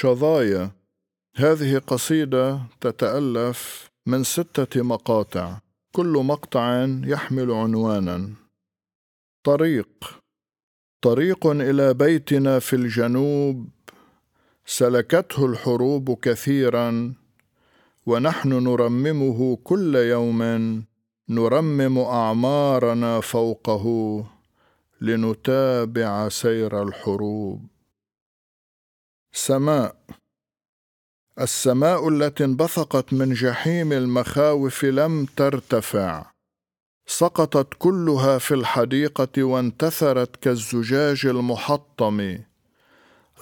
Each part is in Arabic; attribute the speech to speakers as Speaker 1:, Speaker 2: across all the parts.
Speaker 1: شظايا. هذه قصيدة تتألف من ستة مقاطع. كل مقطع يحمل عنوانا. طريق. طريق إلى بيتنا في الجنوب. سلكته الحروب كثيرا. ونحن نرممه كل يوم. نرمم أعمارنا فوقه. لنتابع سير الحروب. سماء. السماء التي انبثقت من جحيم المخاوف لم ترتفع. سقطت كلها في الحديقة وانتثرت كالزجاج المحطم.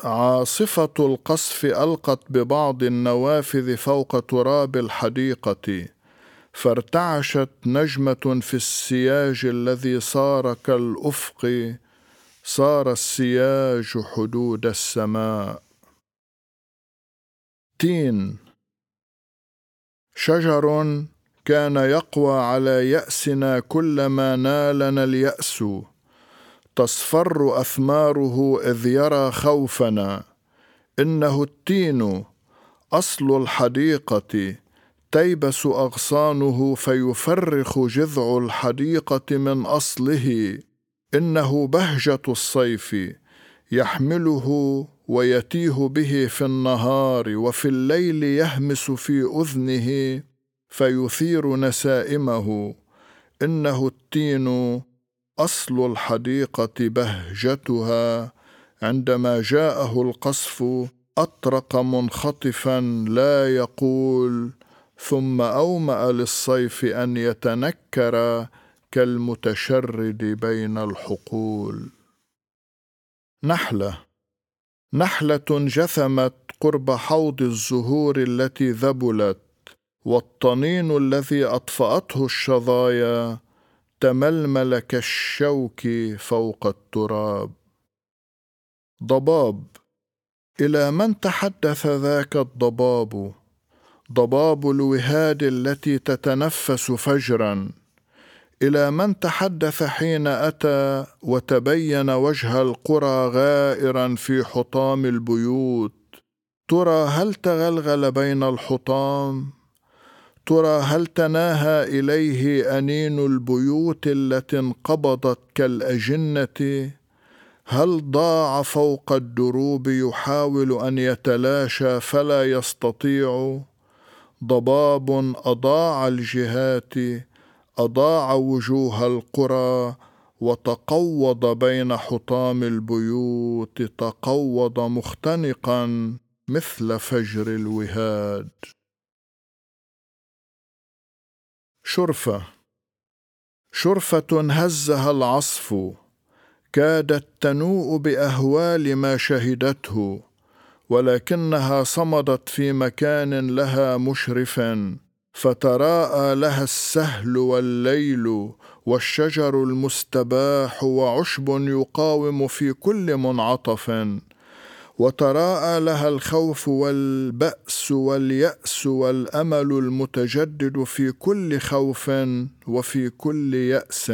Speaker 1: عاصفة القصف ألقت ببعض النوافذ فوق تراب الحديقة. فارتعشت نجمة في السياج الذي صار كالأفق. صار السياج حدود السماء. تين شجر كان يقوى على يأسنا كلما نالنا اليأس. تصفر أثماره إذ يرى خوفنا. إنه التين أصل الحديقة. تيبس أغصانه فيفرخ جذع الحديقة من أصله. إنه بهجة الصيف. يحمله ويتيه به في النهار وفي الليل يهمس في أذنه فيثير نسائمه. إنه التين أصل الحديقة بهجتها. عندما جاءه القصف أطرق منخطفا لا يقول. ثم أومأ للصيف أن يتنكر كالمتشرد بين الحقول. نحلة. نحلة جثمت قرب حوض الزهور التي ذبلت والطنين الذي أطفأته الشظايا تململ كالشوك فوق التراب. ضباب. إلى من تحدث ذاك الضباب؟ ضباب الوهاد التي تتنفس فجرا. إلى من تحدث حين أتى وتبين وجه القرى غائرا في حطام البيوت. ترى هل تغلغل بين الحطام؟ ترى هل تناهى إليه أنين البيوت التي انقبضت كالأجنة؟ هل ضاع فوق الدروب يحاول أن يتلاشى فلا يستطيع؟ ضباب أضاع الجهات أضاع وجوه القرى وتقوض بين حطام البيوت تقوض مختنقا مثل فجر الوهاد. شرفة. شرفة هزها العصف. كادت تنوء بأهوال ما شهدته ولكنها صمدت في مكان لها مشرف فتراءى لها السهل والليل والشجر المستباح وعشب يقاوم في كل منعطف. وتراءى لها الخوف والبأس واليأس والأمل المتجدد في كل خوف وفي كل يأس.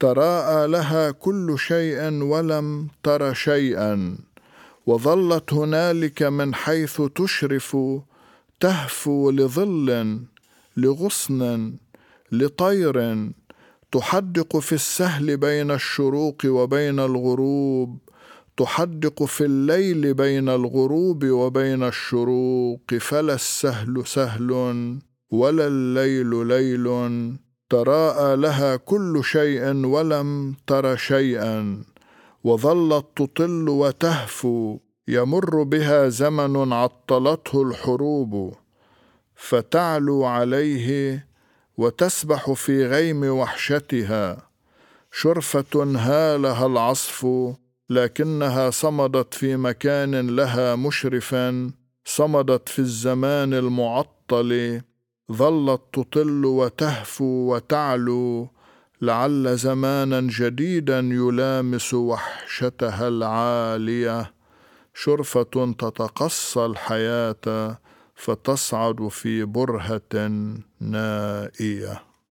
Speaker 1: تراءى لها كل شيء ولم تر شيئا. وظلت هنالك من حيث تشرف تهفو لظل لغصن لطير تحدق في السهل بين الشروق وبين الغروب تحدق في الليل بين الغروب وبين الشروق فلا السهل سهل ولا الليل ليل تراءى لها كل شيء ولم تر شيئا وظلت تطل وتهفو يمر بها زمن عطلته الحروب فتعلو عليه وتسبح في غيم وحشتها. شرفة هالها العصف لكنها صمدت في مكان لها مشرفا. صمدت في الزمان المعطل ظلت تطل وتهفو وتعلو. لعل زمانا جديدا يلامس وحشتها العالية. شرفة تتقصى الحياة فتصعد في برهة نائية.